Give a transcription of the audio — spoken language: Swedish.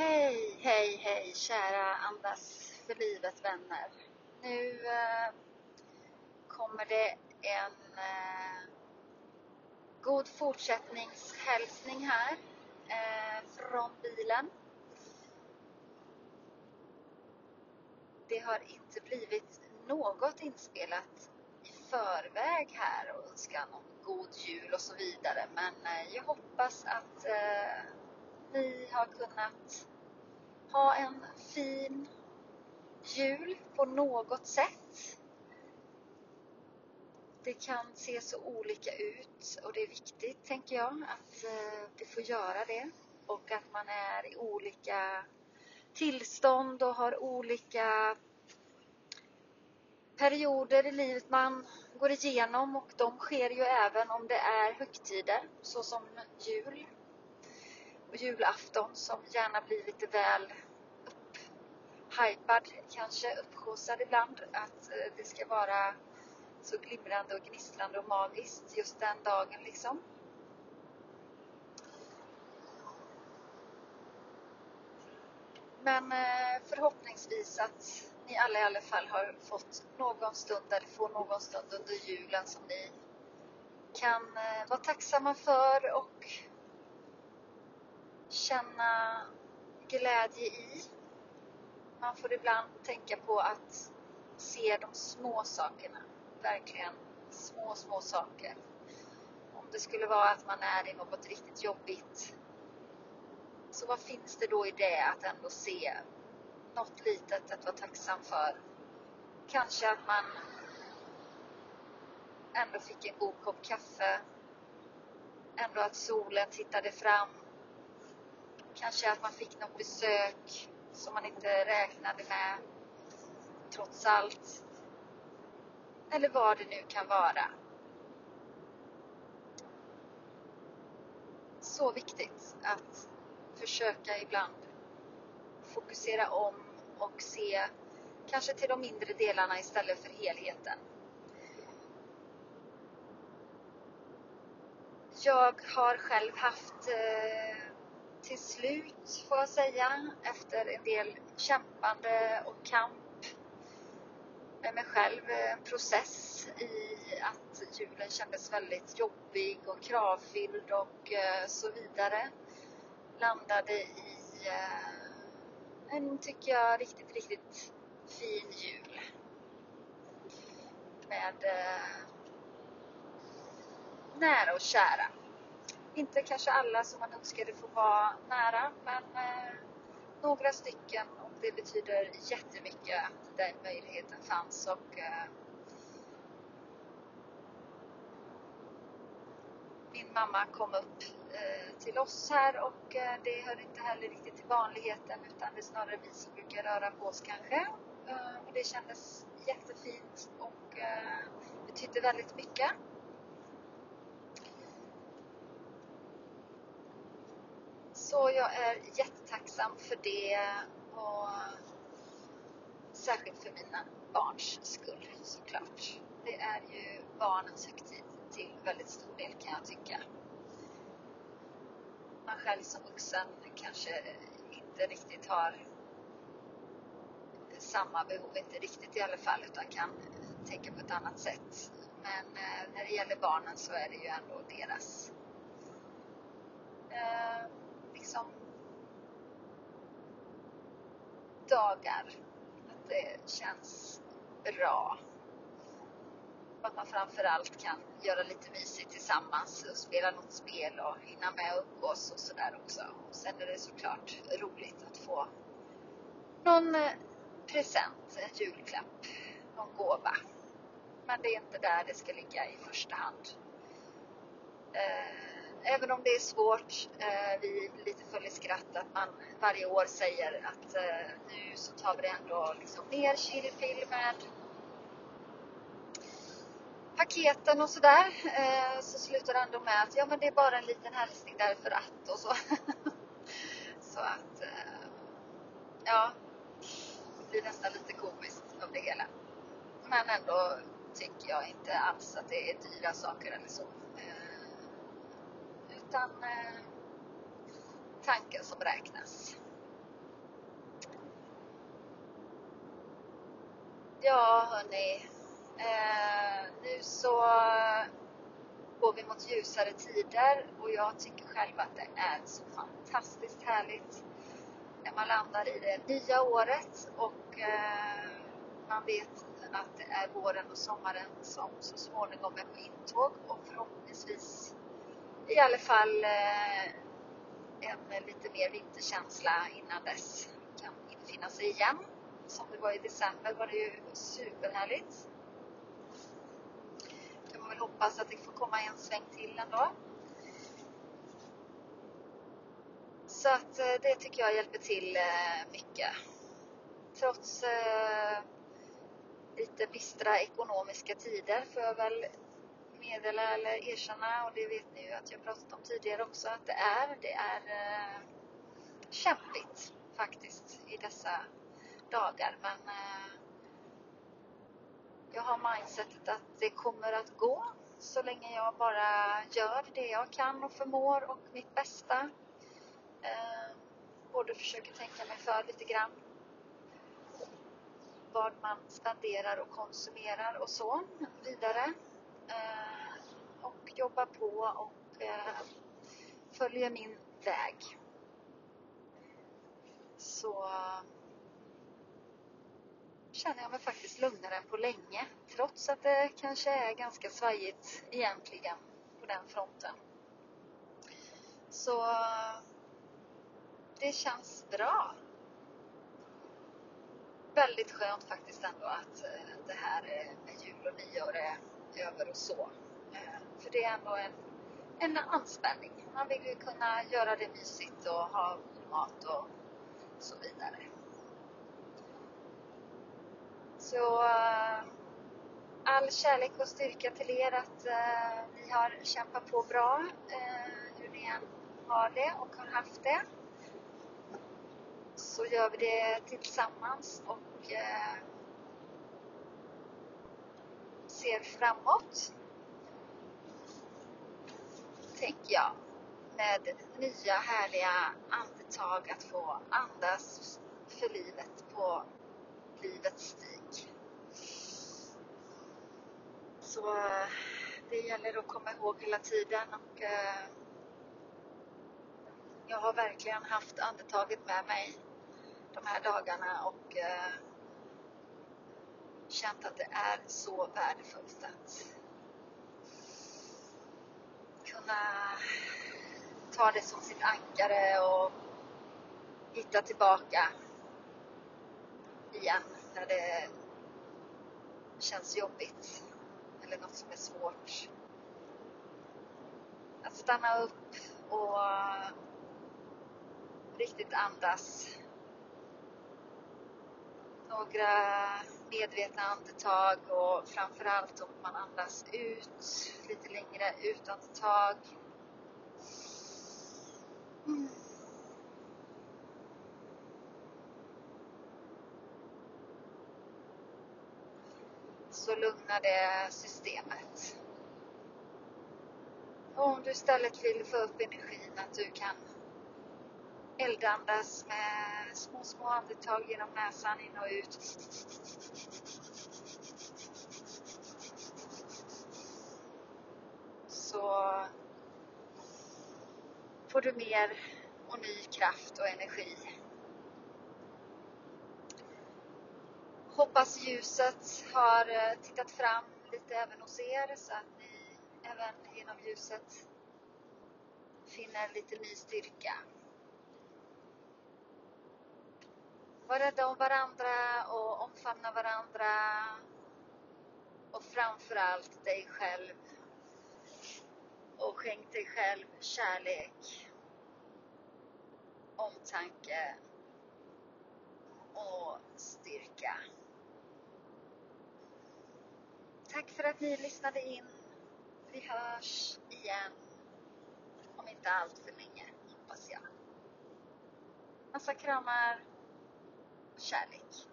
Hej, hej, hej kära Andas för livet vänner. Nu eh, kommer det en eh, god fortsättningshälsning här eh, från bilen. Det har inte blivit något inspelat i förväg här och önska någon god jul och så vidare. Men eh, jag hoppas att eh, ni har kunnat ha en fin jul på något sätt. Det kan se så olika ut och det är viktigt, tänker jag, att eh, det får göra det och att man är i olika tillstånd och har olika perioder i livet man går igenom och de sker ju även om det är högtider såsom jul och julafton som gärna blir lite väl upphypad, kanske uppskjutsad ibland. Att eh, det ska vara så glimrande och gnistrande och magiskt just den dagen liksom. Men eh, förhoppningsvis att ni alla i alla fall har fått någon stund eller får någon stund under julen som ni kan eh, vara tacksamma för och känna glädje i. Man får ibland tänka på att se de små sakerna. Verkligen små, små saker. Om det skulle vara att man är i något riktigt jobbigt. Så vad finns det då i det att ändå se något litet att vara tacksam för? Kanske att man ändå fick en god kopp kaffe. Ändå att solen tittade fram Kanske att man fick något besök som man inte räknade med trots allt. Eller vad det nu kan vara. Så viktigt att försöka ibland fokusera om och se kanske till de mindre delarna istället för helheten. Jag har själv haft eh, till slut, får jag säga, efter en del kämpande och kamp med mig själv, eh, en process i att julen kändes väldigt jobbig och kravfylld och eh, så vidare. Landade i eh, en, tycker jag, riktigt, riktigt fin jul. Med nära och kära inte kanske alla som man önskade få vara nära, men eh, några stycken och det betyder jättemycket att den möjligheten fanns och eh, min mamma kom upp eh, till oss här och eh, det hör inte heller riktigt till vanligheten utan det är snarare vi som brukar röra på oss kanske. Eh, och det kändes jättefint och eh, betydde väldigt mycket. Så jag är jättetacksam för det och särskilt för mina barns skull såklart. Det är ju barnens högtid till väldigt stor del kan jag tycka. Man själv som vuxen kanske inte riktigt har samma behov, inte riktigt i alla fall, utan kan tänka på ett annat sätt. Men eh, när det gäller barnen så är det ju ändå deras eh, liksom dagar. Att det känns bra. Att man framförallt kan göra lite mysigt tillsammans och spela något spel och hinna med att umgås och sådär också. Och sen är det såklart roligt att få någon eh, present, en julklapp, någon gåva. Men det är inte där det ska ligga i första hand. Eh, även om det är svårt, eh, vi är lite full i skratt att man varje år säger att eh, nu så tar vi det ändå liksom ner chilipill med paketen och sådär. Eh, så slutar det ändå med att ja men det är bara en liten hälsning därför att och så. så att eh, ja, det blir nästan lite komiskt av det hela. Men ändå tycker jag inte alls att det är dyra saker eller så utan eh, tanken som räknas. Ja, hörni. Eh, nu så går vi mot ljusare tider och jag tycker själv att det är så fantastiskt härligt när man landar i det nya året och eh, man vet att det är våren och sommaren som så småningom är på intåg och förhoppningsvis i alla fall eh, en lite mer vinterkänsla innan dess kan infinna sig igen. Som det var i december var det ju superhärligt. Kan man väl hoppas att det får komma en sväng till ändå. Så att eh, det tycker jag hjälper till eh, mycket. Trots lite bistra ekonomiska tider får jag väl meddela eller erkänna och det vet ni ju att jag pratat om tidigare också att det är. Det är eh, kämpigt faktiskt i dessa dagar men eh, jag har mindsetet att det kommer att gå så länge jag bara gör det jag kan och förmår och mitt bästa. Eh, både försöker tänka mig för lite grann vad man spenderar och konsumerar och så vidare. Eh, och jobbar på och eh, följer min väg. Så känner jag mig faktiskt lugnare än på länge. Trots att det kanske är ganska svajigt egentligen på den fronten. Så det känns bra väldigt skönt faktiskt ändå att eh, det här med jul och nyår är över och så. Eh, för det är ändå en, en anspänning. Man vill ju kunna göra det mysigt och ha mat och så vidare. Så eh, all kärlek och styrka till er att eh, ni har kämpat på bra hur ni än har det och har haft det så gör vi det tillsammans och eh, ser framåt. Tänker jag. Med nya härliga andetag att få andas för livet på livets stig. Så eh, det gäller att komma ihåg hela tiden och eh, jag har verkligen haft andetaget med mig de här dagarna och eh, känt att det är så värdefullt att kunna ta det som sitt ankare och hitta tillbaka igen när det känns jobbigt eller något som är svårt. Att stanna upp och riktigt andas några medvetna andetag och framförallt om man andas ut lite längre utandetag. Mm. Så lugnar det systemet. Och om du istället vill få upp energin att du kan eldandas med små, små andetag genom näsan in och ut. Så får du mer och ny kraft och energi. Hoppas ljuset har eh, tittat fram lite även hos er så att ni även genom ljuset finner lite ny styrka. Var rädda om varandra och omfamna varandra. Och framförallt dig själv. Och skänk dig själv kärlek, omtanke och styrka. Tack för att ni lyssnade in. Vi hörs igen. Om inte allt för länge, hoppas jag. Massa kramar kärlek.